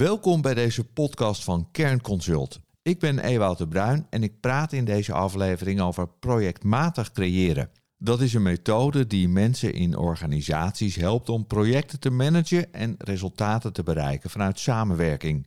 Welkom bij deze podcast van Kernconsult. Ik ben Ewout de Bruin en ik praat in deze aflevering over projectmatig creëren. Dat is een methode die mensen in organisaties helpt om projecten te managen en resultaten te bereiken vanuit samenwerking.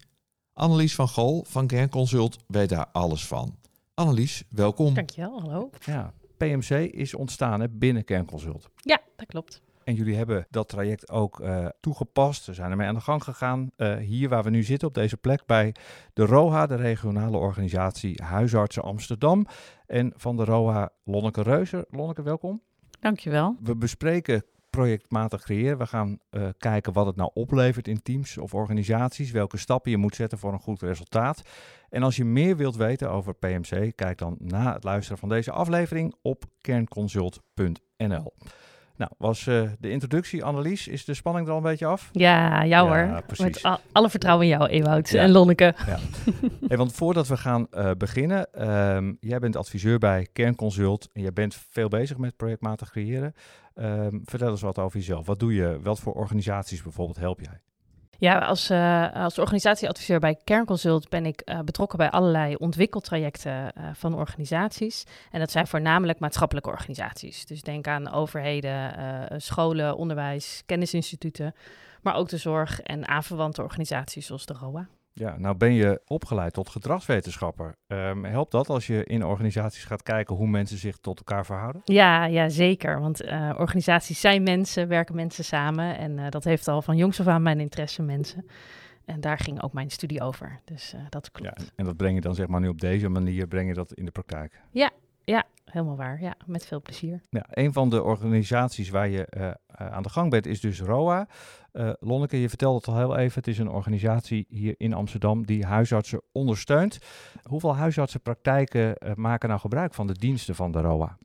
Annelies van Gol van Kernconsult weet daar alles van. Annelies, welkom. Dankjewel, hallo. Ja, PMC is ontstaan hè, binnen Kernconsult. Ja, dat klopt. En jullie hebben dat traject ook uh, toegepast. We zijn ermee aan de gang gegaan. Uh, hier waar we nu zitten, op deze plek, bij de ROHA, de regionale organisatie Huisartsen Amsterdam. En van de ROHA Lonneke Reuzer. Lonneke, welkom. Dankjewel. We bespreken projectmatig creëren. We gaan uh, kijken wat het nou oplevert in teams of organisaties. Welke stappen je moet zetten voor een goed resultaat. En als je meer wilt weten over PMC, kijk dan na het luisteren van deze aflevering op kernconsult.nl. Nou, was uh, de introductie, Annelies, is de spanning er al een beetje af? Ja, jou ja, hoor. Precies. Met al, alle vertrouwen in jou, Ewout ja. en Lonneke. Ja. hey, want voordat we gaan uh, beginnen, um, jij bent adviseur bij Kernconsult en jij bent veel bezig met projectmatig creëren. Um, vertel eens wat over jezelf. Wat doe je? Wat voor organisaties bijvoorbeeld help jij? Ja, als, uh, als organisatieadviseur bij Kernconsult ben ik uh, betrokken bij allerlei ontwikkeltrajecten uh, van organisaties. En dat zijn voornamelijk maatschappelijke organisaties. Dus denk aan overheden, scholen, onderwijs, kennisinstituten, maar ook de zorg en aanverwante organisaties zoals de ROA. Ja, nou ben je opgeleid tot gedragswetenschapper. Um, helpt dat als je in organisaties gaat kijken hoe mensen zich tot elkaar verhouden? Ja, ja zeker. Want uh, organisaties zijn mensen, werken mensen samen. En uh, dat heeft al van jongs af aan mijn interesse mensen. En daar ging ook mijn studie over. Dus uh, dat klopt. Ja, en dat breng je dan zeg maar nu op deze manier, breng je dat in de praktijk? Ja, ja, helemaal waar. Ja, met veel plezier. Ja, een van de organisaties waar je uh, aan de gang bent is dus ROA. Uh, Lonneke, je vertelde het al heel even. Het is een organisatie hier in Amsterdam die huisartsen ondersteunt. Hoeveel huisartsenpraktijken uh, maken nou gebruik van de diensten van de ROA?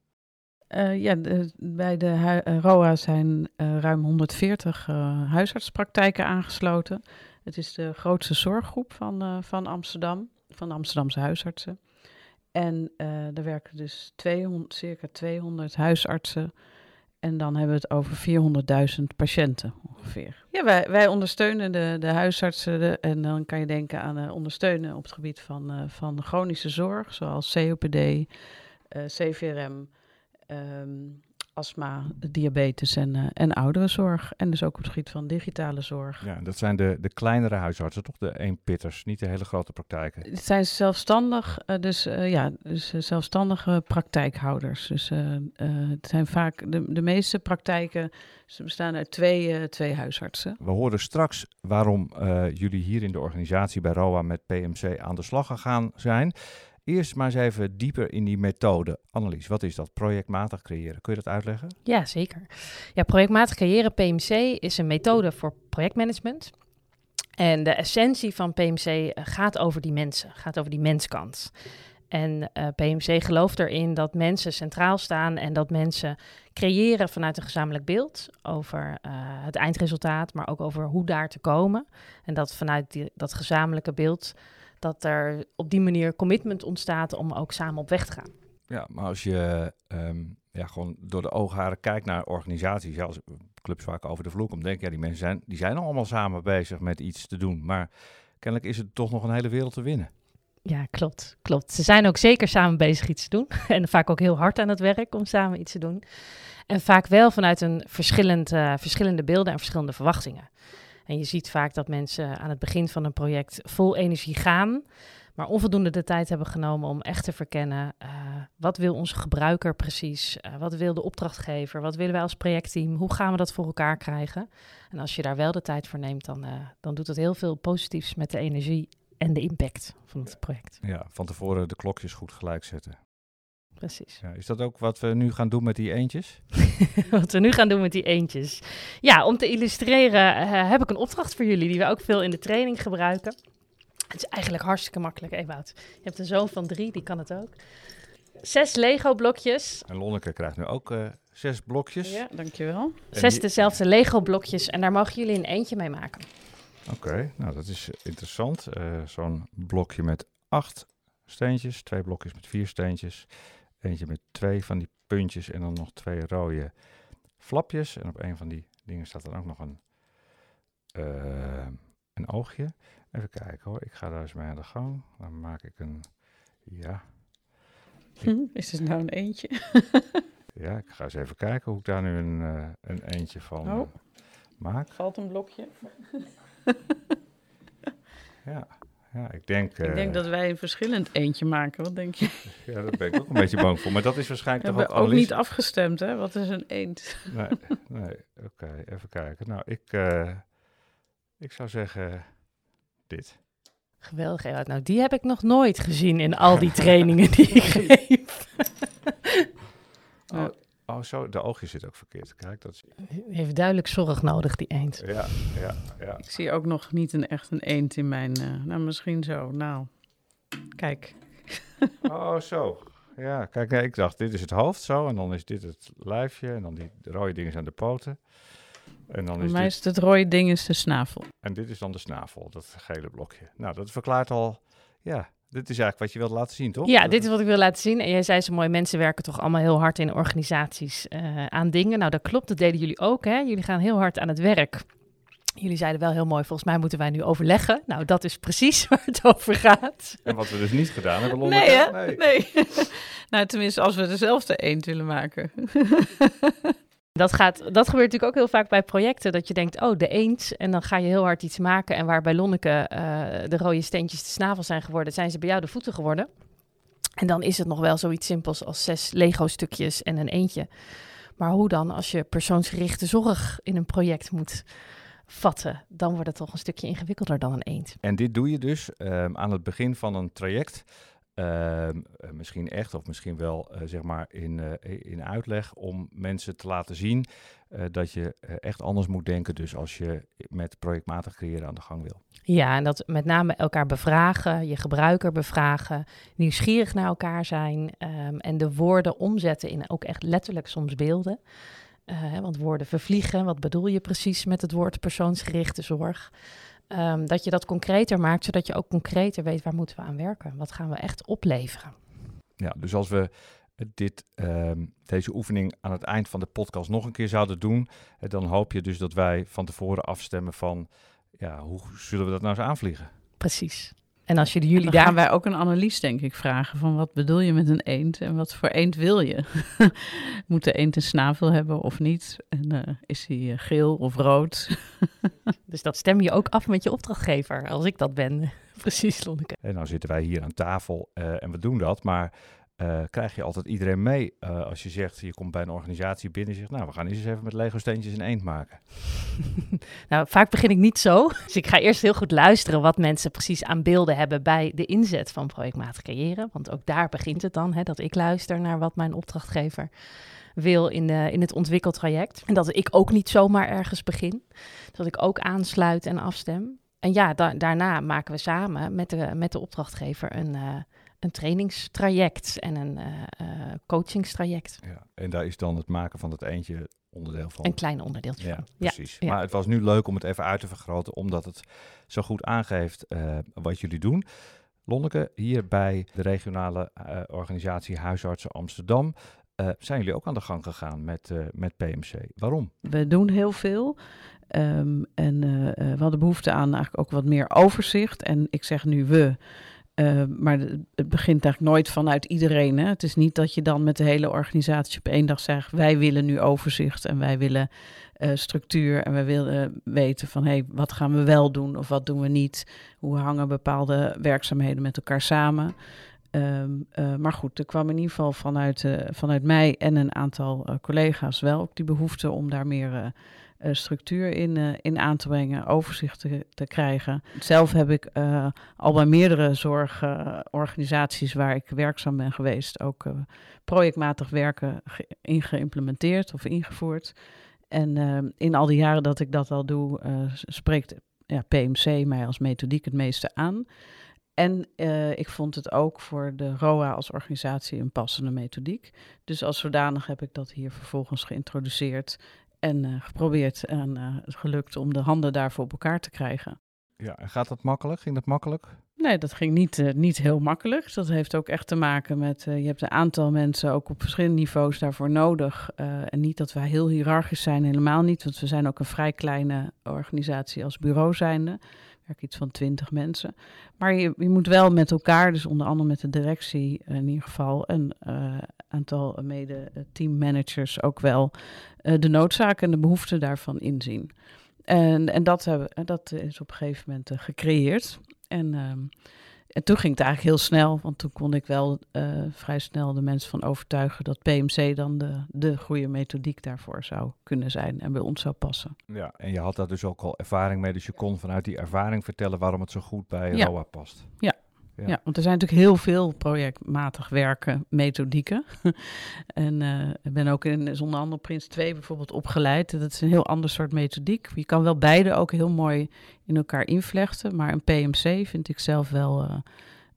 ja, de, bij de ROA zijn ruim 140 huisartspraktijken aangesloten. Het is de grootste zorggroep van, van Amsterdam, van de Amsterdamse huisartsen. En uh, er werken dus 200, circa 200 huisartsen. En dan hebben we het over 400.000 patiënten ongeveer. Ja, wij, wij ondersteunen de, de huisartsen. En dan kan je denken aan uh, ondersteunen op het gebied van, uh, van chronische zorg, zoals COPD, CVRM. Um, astma, diabetes en, uh, en ouderenzorg. En dus ook op het gebied van digitale zorg. Ja, dat zijn de, de kleinere huisartsen, toch? De eenpitters, niet de hele grote praktijken. Het zijn zelfstandig, uh, dus uh, ja, dus zelfstandige praktijkhouders. Dus het zijn vaak de, de meeste praktijken, ze bestaan uit twee, twee huisartsen. We horen straks waarom jullie hier in de organisatie bij ROA met PMC aan de slag gegaan zijn. Eerst maar eens even dieper in die methode. Annelies, wat is dat? Projectmatig creëren. Kun je dat uitleggen? Ja, zeker. Ja, projectmatig creëren, PMC, is een methode voor projectmanagement. En de essentie van PMC eh, gaat over die mensen, gaat over die menskant. En uh, PMC gelooft erin dat mensen centraal staan en dat mensen creëren vanuit een gezamenlijk beeld over uh, het eindresultaat, maar ook over hoe daar te komen. En dat vanuit die, dat gezamenlijke beeld dat er op die manier commitment ontstaat om ook samen op weg te gaan. Ja, maar als je um, ja, gewoon door de oogharen kijkt naar organisaties, ja, als clubs vaak over de vloer komt, denk je, ja, die mensen zijn, die zijn allemaal samen bezig met iets te doen. Maar kennelijk is het toch nog een hele wereld te winnen. Ja, klopt, klopt. Ze zijn ook zeker samen bezig iets te doen. en vaak ook heel hard aan het werk om samen iets te doen. En vaak wel vanuit een verschillend, uh, verschillende beelden en verschillende verwachtingen. En je ziet vaak dat mensen aan het begin van een project vol energie gaan, maar onvoldoende de tijd hebben genomen om echt te verkennen uh, wat wil onze gebruiker precies, uh, wat wil de opdrachtgever, wat willen wij als projectteam, hoe gaan we dat voor elkaar krijgen. En als je daar wel de tijd voor neemt, dan, uh, dan doet het heel veel positiefs met de energie en de impact van het project. Ja, van tevoren de klokjes goed gelijk zetten precies. Ja, is dat ook wat we nu gaan doen met die eentjes? wat we nu gaan doen met die eentjes. Ja, om te illustreren uh, heb ik een opdracht voor jullie die we ook veel in de training gebruiken. Het is eigenlijk hartstikke makkelijk, Ewout. Je hebt een zoon van drie, die kan het ook. Zes Lego-blokjes. En Lonneke krijgt nu ook uh, zes blokjes. Ja, dankjewel. En zes die... dezelfde Lego-blokjes en daar mogen jullie een eentje mee maken. Oké, okay, nou dat is interessant. Uh, Zo'n blokje met acht steentjes, twee blokjes met vier steentjes. Eentje met twee van die puntjes en dan nog twee rode flapjes. En op een van die dingen staat er ook nog een, uh, een oogje. Even kijken hoor, ik ga daar eens mee aan de gang. Dan maak ik een, ja, Hm, is het nou een eentje? ja, ik ga eens even kijken hoe ik daar nu een, eh, een eentje van Oh. eh, maak. Valt een blokje? Ja, ja ik denk... ik denk eh, dat wij een verschillend eentje maken. Wat denk je? Ja, daar ben ik ook een beetje bang voor. Maar dat is We waarschijnlijk hebben toch ook analyse- niet afgestemd, hè? Wat is een eend? Nee, nee. oké, even kijken. Nou, ik, eh, ik zou zeggen dit. Geweldig, Ewout. Nou, die heb ik nog nooit gezien in al die trainingen die ik geef. Oh, oh, zo, de oogjes zit ook verkeerd. Kijk, dat heeft duidelijk zorg nodig, die eend. Ja, ja, ja. Ik zie ook nog niet een echt een eend in mijn... eh, nou, misschien zo. Nou, kijk. Oh, zo. Ja, kijk, nee, ik dacht, dit is het hoofd zo. En dan is dit het lijfje. En dan die rode dingen zijn de poten. En dan Voor is mij dit... is het rode ding is de snavel. En dit is dan de snavel, dat gele blokje. Nou, dat verklaart al... Ja, dit is eigenlijk wat je wilt laten zien, toch? Ja, dit is wat ik wil laten zien. En jij zei zo mooi, mensen werken toch allemaal heel hard in organisaties eh, aan dingen. Nou, dat klopt, dat deden jullie ook. Hè? Jullie gaan heel hard aan het werk. Jullie zeiden wel heel mooi, volgens mij moeten wij nu overleggen. Nou, dat is precies waar het over gaat. En wat we dus niet gedaan hebben, Londen. Nee, hè? Nee. nou, tenminste, als we dezelfde eend willen maken. Dat, gaat, dat gebeurt natuurlijk ook heel vaak bij projecten. Dat je denkt, oh, de eend. En dan ga je heel hard iets maken. En waar bij Lonneke eh, de rode steentjes de snavel zijn geworden, zijn ze bij jou de voeten geworden. En dan is het nog wel zoiets simpels als zes Lego-stukjes en een eentje. Maar hoe dan als je persoonsgerichte zorg in een project moet vatten? Dan wordt het toch een stukje ingewikkelder dan een eend. En dit doe je dus ehm, aan het begin van een traject. Ehm, eh, misschien echt of misschien wel eh, zeg maar in, eh, in uitleg om mensen te laten zien dat je echt anders moet denken. Dus als je met projectmatig creëren aan de gang wil. Ja, en dat met name elkaar bevragen, je gebruiker bevragen, nieuwsgierig naar elkaar zijn ehm, en de woorden omzetten in ook echt letterlijk soms beelden. Want woorden vervliegen, wat bedoel je precies met het woord persoonsgerichte zorg? Ehm, dat je dat concreter maakt, zodat je ook concreter weet waar moeten we aan werken. Wat gaan we echt opleveren? Ja, dus als we dit, ehm, deze oefening aan het eind van de podcast nog een keer zouden doen, eh, dan hoop je dus dat wij van tevoren afstemmen van, ja, hoe zullen we dat nou eens aanvliegen? Precies. En als jullie Dan daar gaan wij ook een analyse, denk ik, vragen van wat bedoel je met een eend en wat voor eend wil je? Moet de eend een snavel hebben of niet? En eh, is hij eh, geel of rood? Dus dat stem je ook af met je opdrachtgever, als ik dat ben. Precies, Lonneke. En nou zitten wij hier aan tafel eh, en we doen dat, maar eh, krijg je altijd iedereen mee eh, als je zegt, je komt bij een organisatie binnen en zegt, nou, we gaan eens even met Lego steentjes een eend maken. Nou, vaak begin ik niet zo. Dus ik ga eerst heel goed luisteren wat mensen precies aan beelden hebben bij de inzet van projectmatig creëren. Want ook daar begint het dan, hè, dat ik luister naar wat mijn opdrachtgever wil in, de, in het ontwikkeltraject. En dat ik ook niet zomaar ergens begin. Dat ik ook aansluit en afstem. En ja, da- daarna maken we samen met de, met de opdrachtgever een, eh, een trainingstraject en een eh, eh, coachingstraject. Ja. En daar is dan het maken van het eentje onderdeel van. Een klein onderdeeltje Ja, van. precies. ja. Maar het was nu leuk om het even uit te vergroten, omdat het zo goed aangeeft wat jullie doen. Lonneke, hier bij de regionale organisatie Huisartsen Amsterdam, eh, zijn jullie ook aan de gang gegaan met, eh, met PMC. Waarom? We doen heel veel. Ehm, en eh, we hadden behoefte aan eigenlijk ook wat meer overzicht. En ik zeg nu we. eh, maar het begint eigenlijk nooit vanuit iedereen. Hè? Het is niet dat je dan met de hele organisatie op één dag zegt: wij willen nu overzicht en wij willen structuur en wij willen weten van hé, hey, wat gaan we wel doen of wat doen we niet? Hoe hangen bepaalde werkzaamheden met elkaar samen? Ehm, eh, maar goed, er kwam in ieder geval vanuit, eh, vanuit mij en een aantal eh, collega's wel ook die behoefte om daar meer structuur in, in aan te brengen, overzicht te, krijgen. Zelf heb ik al bij meerdere zorgorganisaties waar ik werkzaam ben geweest ook projectmatig werken ge- in geïmplementeerd of ingevoerd. En in al die jaren dat ik dat al doe, spreekt ja, PMC mij als methodiek het meeste aan. En eh, ik vond het ook voor de ROA als organisatie een passende methodiek. Dus als zodanig heb ik dat hier vervolgens geïntroduceerd en eh, geprobeerd en eh, het gelukt om de handen daarvoor op elkaar te krijgen. Ja, en gaat dat makkelijk? Ging dat makkelijk? Nee, dat ging niet, niet heel makkelijk. Dat heeft ook echt te maken met, je hebt een aantal mensen ook op verschillende niveaus daarvoor nodig. En niet dat wij heel hiërarchisch zijn, helemaal niet. Want we zijn ook een vrij kleine organisatie als bureau zijnde. We werken iets van twintig mensen. Maar je, je moet wel met elkaar, dus onder andere met de directie in ieder geval, een uh, aantal mede-teammanagers ook wel uh, de noodzaak en de behoeften daarvan inzien. En, en dat, hebben, dat is op een gegeven moment gecreëerd. En ehm, en toen ging het eigenlijk heel snel, want toen kon ik wel uh, vrij snel de mensen van overtuigen dat PMC dan de, de goede methodiek daarvoor zou kunnen zijn en bij ons zou passen. Ja, en je had daar dus ook al ervaring mee, dus je kon vanuit die ervaring vertellen waarom het zo goed bij ja. ROA past. Ja, ja. want er zijn natuurlijk heel veel projectmatig werken methodieken. en uh, ik ben ook in Zonder Handel Prins 2 bijvoorbeeld opgeleid. Dat is een heel ander soort methodiek. Je kan wel beide ook heel mooi in elkaar invlechten. Maar een PMC vind ik zelf wel uh,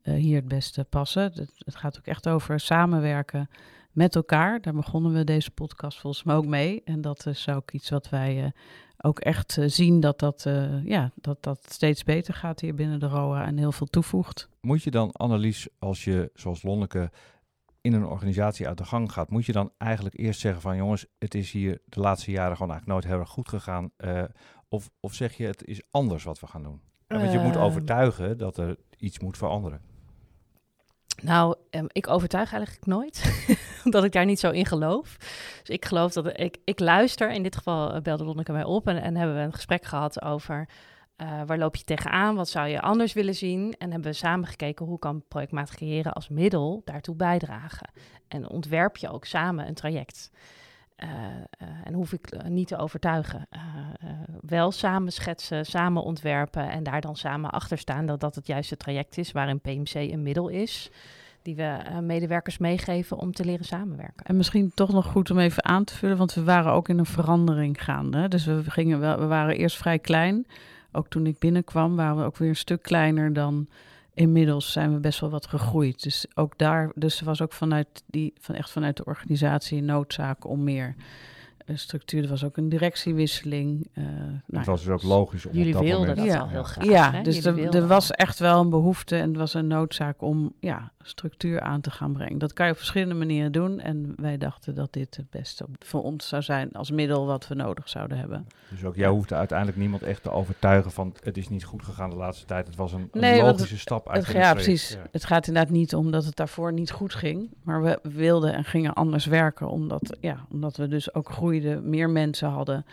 uh, hier het beste passen. Het, het, gaat ook echt over samenwerken met elkaar. Daar begonnen we deze podcast volgens mij ook mee. En dat is ook iets wat wij ook echt uh, zien dat dat, uh, ja, dat dat steeds beter gaat hier binnen de ROA en heel veel toevoegt. Moet je dan, Annelies, als je zoals Lonneke in een organisatie uit de gang gaat, moet je dan eigenlijk eerst zeggen van jongens, het is hier de laatste jaren gewoon eigenlijk nooit heel erg goed gegaan. Uh, of, of zeg je het is anders wat we gaan doen? Want je moet overtuigen dat er iets moet veranderen. Nou, um, ik overtuig eigenlijk nooit, omdat ik daar niet zo in geloof. Dus ik geloof dat ik, ik luister. In dit geval uh, belde Lonneke mij op en, en hebben we een gesprek gehad over uh, waar loop je tegenaan, wat zou je anders willen zien. En hebben we samen gekeken hoe kan projectmatig creëren als middel daartoe bijdragen. En ontwerp je ook samen een traject. Uh, en hoef ik niet te overtuigen. wel samen schetsen, samen ontwerpen en daar dan samen achter staan dat dat het juiste traject is, waarin PMC een middel is die we uh, medewerkers meegeven om te leren samenwerken. En misschien toch nog goed om even aan te vullen, want we waren ook in een verandering gaande. Dus we, gingen wel, we waren eerst vrij klein. Ook toen ik binnenkwam waren we ook weer een stuk kleiner dan inmiddels zijn we best wel wat gegroeid. Dus ook daar, dus was ook vanuit die, van echt vanuit de organisatie noodzaak om meer structuur. Er was ook een directiewisseling. Uh, nou, het was dus ook logisch. Om jullie dat wilden moment... dat ja. al heel graag. Ja, hè? dus er, er was echt wel een behoefte en het was een noodzaak om ja, structuur aan te gaan brengen. Dat kan je op verschillende manieren doen. En wij dachten dat dit het beste voor ons zou zijn als middel wat we nodig zouden hebben. Dus ook jij hoefde uiteindelijk niemand echt te overtuigen van het is niet goed gegaan de laatste tijd. Het was een, een Nee, want logische stap uit Het, ja, precies. Ja. Het gaat inderdaad niet om dat het daarvoor niet goed ging. Maar we wilden en gingen anders werken. Omdat, ja, omdat we dus ook meer mensen hadden.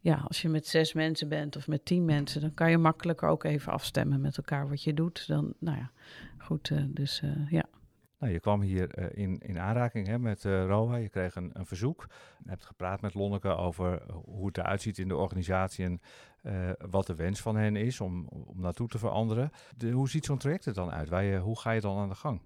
Ja, als je met zes mensen bent of met tien mensen, dan kan je makkelijker ook even afstemmen met elkaar wat je doet. Dan, nou ja, goed. eh, dus eh, ja. Nou, je kwam hier eh, in, in aanraking hè, met eh ROA. Je kreeg een, een verzoek. Je hebt gepraat met Lonneke over hoe het eruit ziet in de organisatie en eh, wat de wens van hen is om, om naartoe te veranderen. De, hoe ziet zo'n traject er dan uit? Waar je, hoe ga je dan aan de gang?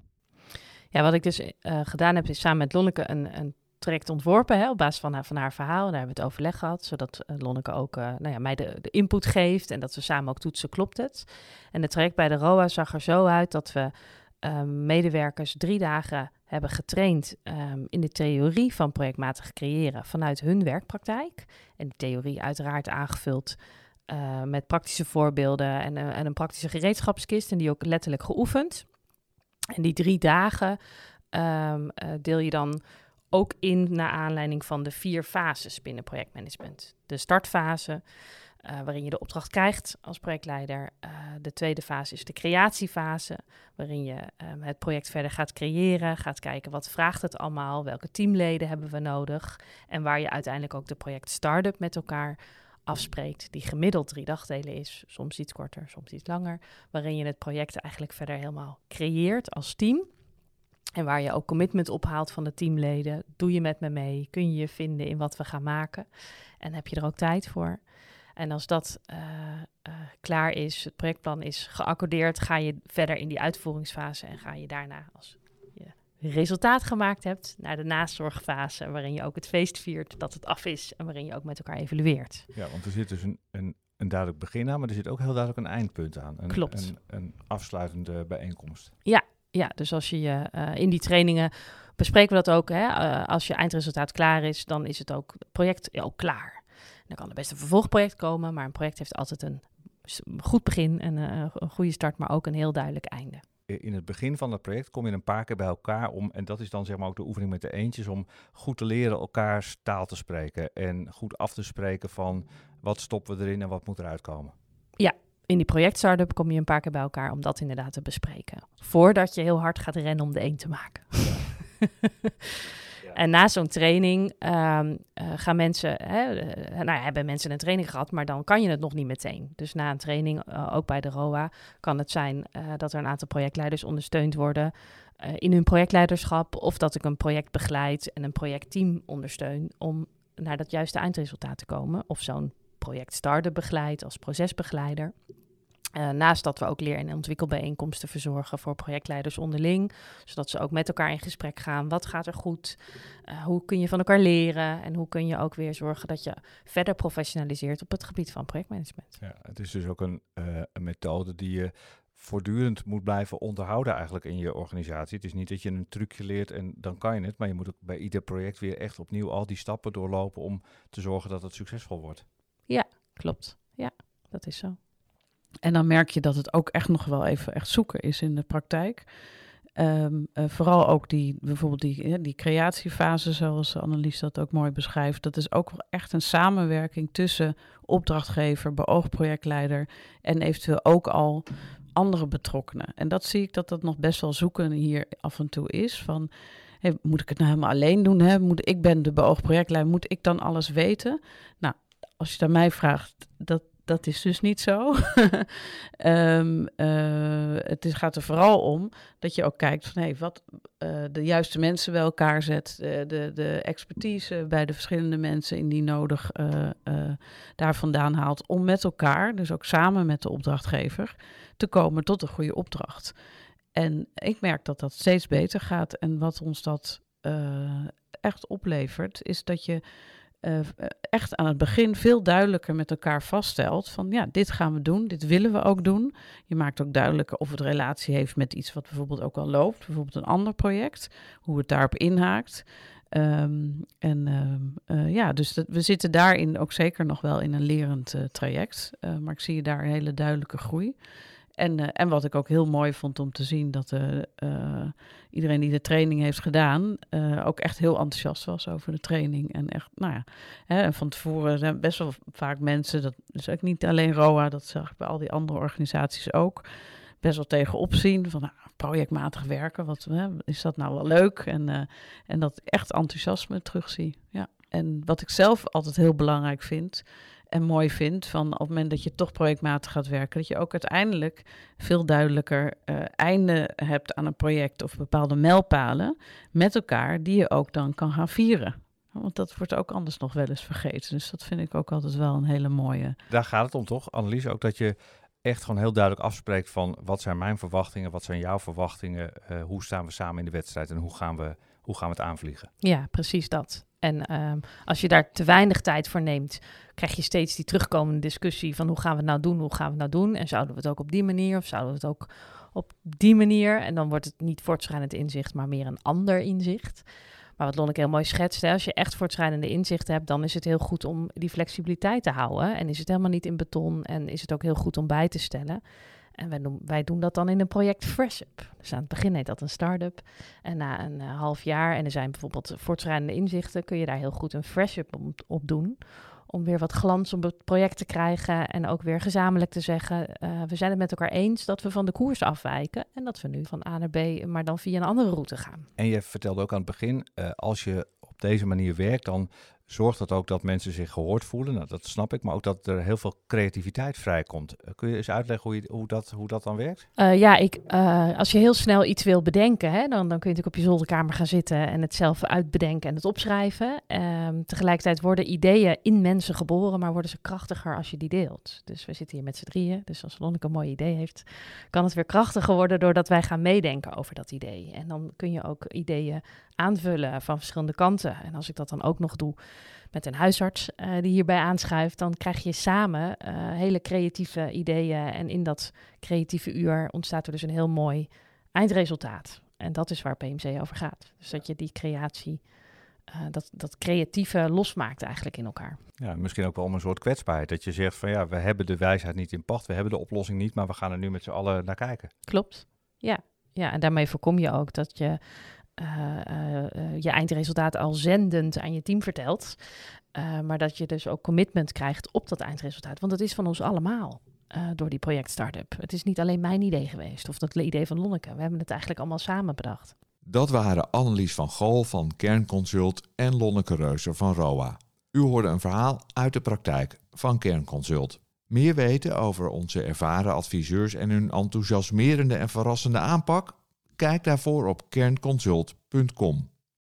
Ja, wat ik dus eh, gedaan heb, is samen met Lonneke een, een traject ontworpen hè, op basis van haar, van haar verhaal. Daar hebben we het overleg gehad, zodat eh, Lonneke ook eh, nou ja, mij de, de input geeft en dat we samen ook toetsen, klopt het? En het traject bij de ROA zag er zo uit dat we ehm, medewerkers drie dagen hebben getraind ehm, in de theorie van projectmatig creëren vanuit hun werkpraktijk. En die theorie uiteraard aangevuld eh, met praktische voorbeelden en, en een praktische gereedschapskist en die ook letterlijk geoefend. En die drie dagen ehm, eh, deel je dan ook in naar aanleiding van de vier fases binnen projectmanagement. De startfase, eh, waarin je de opdracht krijgt als projectleider. Eh, de tweede fase is de creatiefase, waarin je ehm, het project verder gaat creëren, gaat kijken wat vraagt het allemaal, welke teamleden hebben we nodig en waar je uiteindelijk ook de project start-up met elkaar afspreekt, die gemiddeld drie dagdelen is, soms iets korter, soms iets langer, waarin je het project eigenlijk verder helemaal creëert als team. En waar je ook commitment ophaalt van de teamleden. Doe je met me mee? Kun je je vinden in wat we gaan maken? En heb je er ook tijd voor? En als dat uh, uh, klaar is, het projectplan is geaccordeerd, ga je verder in die uitvoeringsfase en ga je daarna, als je resultaat gemaakt hebt, naar de nazorgfase, waarin je ook het feest viert dat het af is en waarin je ook met elkaar evalueert. Ja, want er zit dus een, een, een duidelijk begin aan, maar er zit ook heel duidelijk een eindpunt aan. Een, Klopt. Een, een afsluitende bijeenkomst. Ja, dus als je je uh, in die trainingen bespreken we dat ook. Hè? Uh, als je eindresultaat klaar is, dan is het ook project ja, ook klaar. Dan kan er best een vervolgproject komen, maar een project heeft altijd een goed begin en uh, een goede start, maar ook een heel duidelijk einde. In het begin van het project kom je een paar keer bij elkaar om, en dat is dan zeg maar ook de oefening met de eentjes, om goed te leren elkaars taal te spreken en goed af te spreken van wat stoppen we erin en wat moet eruit komen. In die project-startup kom je een paar keer bij elkaar om dat inderdaad te bespreken. Voordat je heel hard gaat rennen om de één te maken. En na zo'n training ehm, eh, gaan mensen, hè, uh, nou ja, hebben mensen een training gehad, maar dan kan je het nog niet meteen. Dus na een training, uh, ook bij de ROA, kan het zijn dat er een aantal projectleiders ondersteund worden in hun projectleiderschap. Of dat ik een project begeleid en een projectteam ondersteun om naar dat juiste eindresultaat te komen. Of zo'n project starter begeleid als procesbegeleider. Uh, naast dat we ook leer- en ontwikkelbijeenkomsten verzorgen voor projectleiders onderling, zodat ze ook met elkaar in gesprek gaan. Wat gaat er goed? Uh, hoe kun je van elkaar leren? En hoe kun je ook weer zorgen dat je verder professionaliseert op het gebied van projectmanagement? Ja, het is dus ook een, uh, een methode die je voortdurend moet blijven onderhouden eigenlijk in je organisatie. Het is niet dat je een trucje leert en dan kan je het, maar je moet ook bij ieder project weer echt opnieuw al die stappen doorlopen om te zorgen dat het succesvol wordt. Klopt. Ja, dat is zo. En dan merk je dat het ook echt nog wel even echt zoeken is in de praktijk. Um, uh, vooral ook die, bijvoorbeeld die, die creatiefase, zoals Annelies dat ook mooi beschrijft. Dat is ook wel echt een samenwerking tussen opdrachtgever, beoogd projectleider en eventueel ook al andere betrokkenen. En dat zie ik dat dat nog best wel zoeken hier af en toe is. Van, hey, moet ik het nou helemaal alleen doen? Hè? Moet, ik ben de beoogd projectleider, moet ik dan alles weten? Nou, als je het mij vraagt, dat, dat is dus niet zo. um, uh, het is, gaat er vooral om dat je ook kijkt van hey, wat uh, de juiste mensen bij elkaar zet, de, de, de, expertise bij de verschillende mensen in die nodig daar vandaan haalt om met elkaar, dus ook samen met de opdrachtgever, te komen tot een goede opdracht. En ik merk dat dat steeds beter gaat. En wat ons dat echt oplevert, is dat je uh, echt aan het begin veel duidelijker met elkaar vaststelt van ja, dit gaan we doen, dit willen we ook doen. Je maakt ook duidelijker of het relatie heeft met iets wat bijvoorbeeld ook al loopt, bijvoorbeeld een ander project, hoe het daarop inhaakt. Um, en um, uh, ja, dus we zitten daarin ook zeker nog wel in een lerend traject, maar ik zie daar een hele duidelijke groei. En, uh, en wat ik ook heel mooi vond om te zien, dat uh, uh, iedereen die de training heeft gedaan, ook echt heel enthousiast was over de training. En echt, nou ja, hè, en van tevoren zijn best wel vaak mensen, dat is ook niet alleen ROA, dat zag ik bij al die andere organisaties ook, best wel tegenop zien van nou, projectmatig werken, wat hè, is dat nou wel leuk? En, en dat echt enthousiasme terugzie. Ja. En wat ik zelf altijd heel belangrijk vind, en mooi vind van op het moment dat je toch projectmatig gaat werken, dat je ook uiteindelijk veel duidelijker uh, einde hebt aan een project of bepaalde mijlpalen met elkaar die je ook dan kan gaan vieren. Want dat wordt ook anders nog wel eens vergeten. Dus dat vind ik ook altijd wel een hele mooie. Daar gaat het om, toch, Annelies? Ook dat je echt gewoon heel duidelijk afspreekt van wat zijn mijn verwachtingen, wat zijn jouw verwachtingen, uh, hoe staan we samen in de wedstrijd en hoe gaan we, hoe gaan we het aanvliegen? Ja, precies dat. En um, als je daar te weinig tijd voor neemt, krijg je steeds die terugkomende discussie van hoe gaan we het nou doen, hoe gaan we het nou doen? En zouden we het ook op die manier of zouden we het ook op die manier? En dan wordt het niet voortschrijdend inzicht, maar meer een ander inzicht. Maar wat Lonneke heel mooi schetst, hè, als je echt voortschrijdende inzichten hebt, dan is het heel goed om die flexibiliteit te houden. En is het helemaal niet in beton en is het ook heel goed om bij te stellen. En wij doen, wij doen dat dan in een project Fresh Up. Dus aan het begin heet dat een start-up. En na een uh, half jaar, en er zijn bijvoorbeeld voortschrijdende inzichten, kun je daar heel goed een Fresh Up op, op doen. Om weer wat glans op het project te krijgen. En ook weer gezamenlijk te zeggen: uh, we zijn het met elkaar eens dat we van de koers afwijken. En dat we nu van A naar B, maar dan via een andere route gaan. En je vertelde ook aan het begin: uh, als je op deze manier werkt, dan zorgt dat ook dat mensen zich gehoord voelen. Nou, dat snap ik, maar ook dat er heel veel creativiteit vrijkomt. Uh, kun je eens uitleggen hoe, je, hoe, dat, hoe dat dan werkt? Uh, ja, ik, uh, als je heel snel iets wil bedenken, hè, dan, dan kun je natuurlijk op je zolderkamer gaan zitten en het zelf uitbedenken en het opschrijven. Um, tegelijkertijd worden ideeën in mensen geboren, maar worden ze krachtiger als je die deelt. Dus we zitten hier met z'n drieën, dus als Lonneke een mooi idee heeft, kan het weer krachtiger worden doordat wij gaan meedenken over dat idee. En dan kun je ook ideeën aanvullen van verschillende kanten. En als ik dat dan ook nog doe met een huisarts uh, die hierbij aanschuift, dan krijg je samen uh, hele creatieve ideeën. En in dat creatieve uur ontstaat er dus een heel mooi eindresultaat. En dat is waar PMC over gaat. Dus dat je die creatie, uh, dat, dat creatieve losmaakt eigenlijk in elkaar. Ja, misschien ook wel om een soort kwetsbaarheid. Dat je zegt van ja, we hebben de wijsheid niet in pacht, we hebben de oplossing niet, maar we gaan er nu met z'n allen naar kijken. Klopt, ja. Ja, en daarmee voorkom je ook dat je je eindresultaat al zendend aan je team vertelt. Maar dat je dus ook commitment krijgt op dat eindresultaat. Want het is van ons allemaal. door die project Startup. Het is niet alleen mijn idee geweest of dat idee van Lonneke. We hebben het eigenlijk allemaal samen bedacht. Dat waren Annelies van Gool van Kernconsult en Lonneke Reuser van ROA. U hoorde een verhaal uit de praktijk van Kernconsult. Meer weten over onze ervaren adviseurs en hun enthousiasmerende en verrassende aanpak? Kijk daarvoor op kernconsult.com.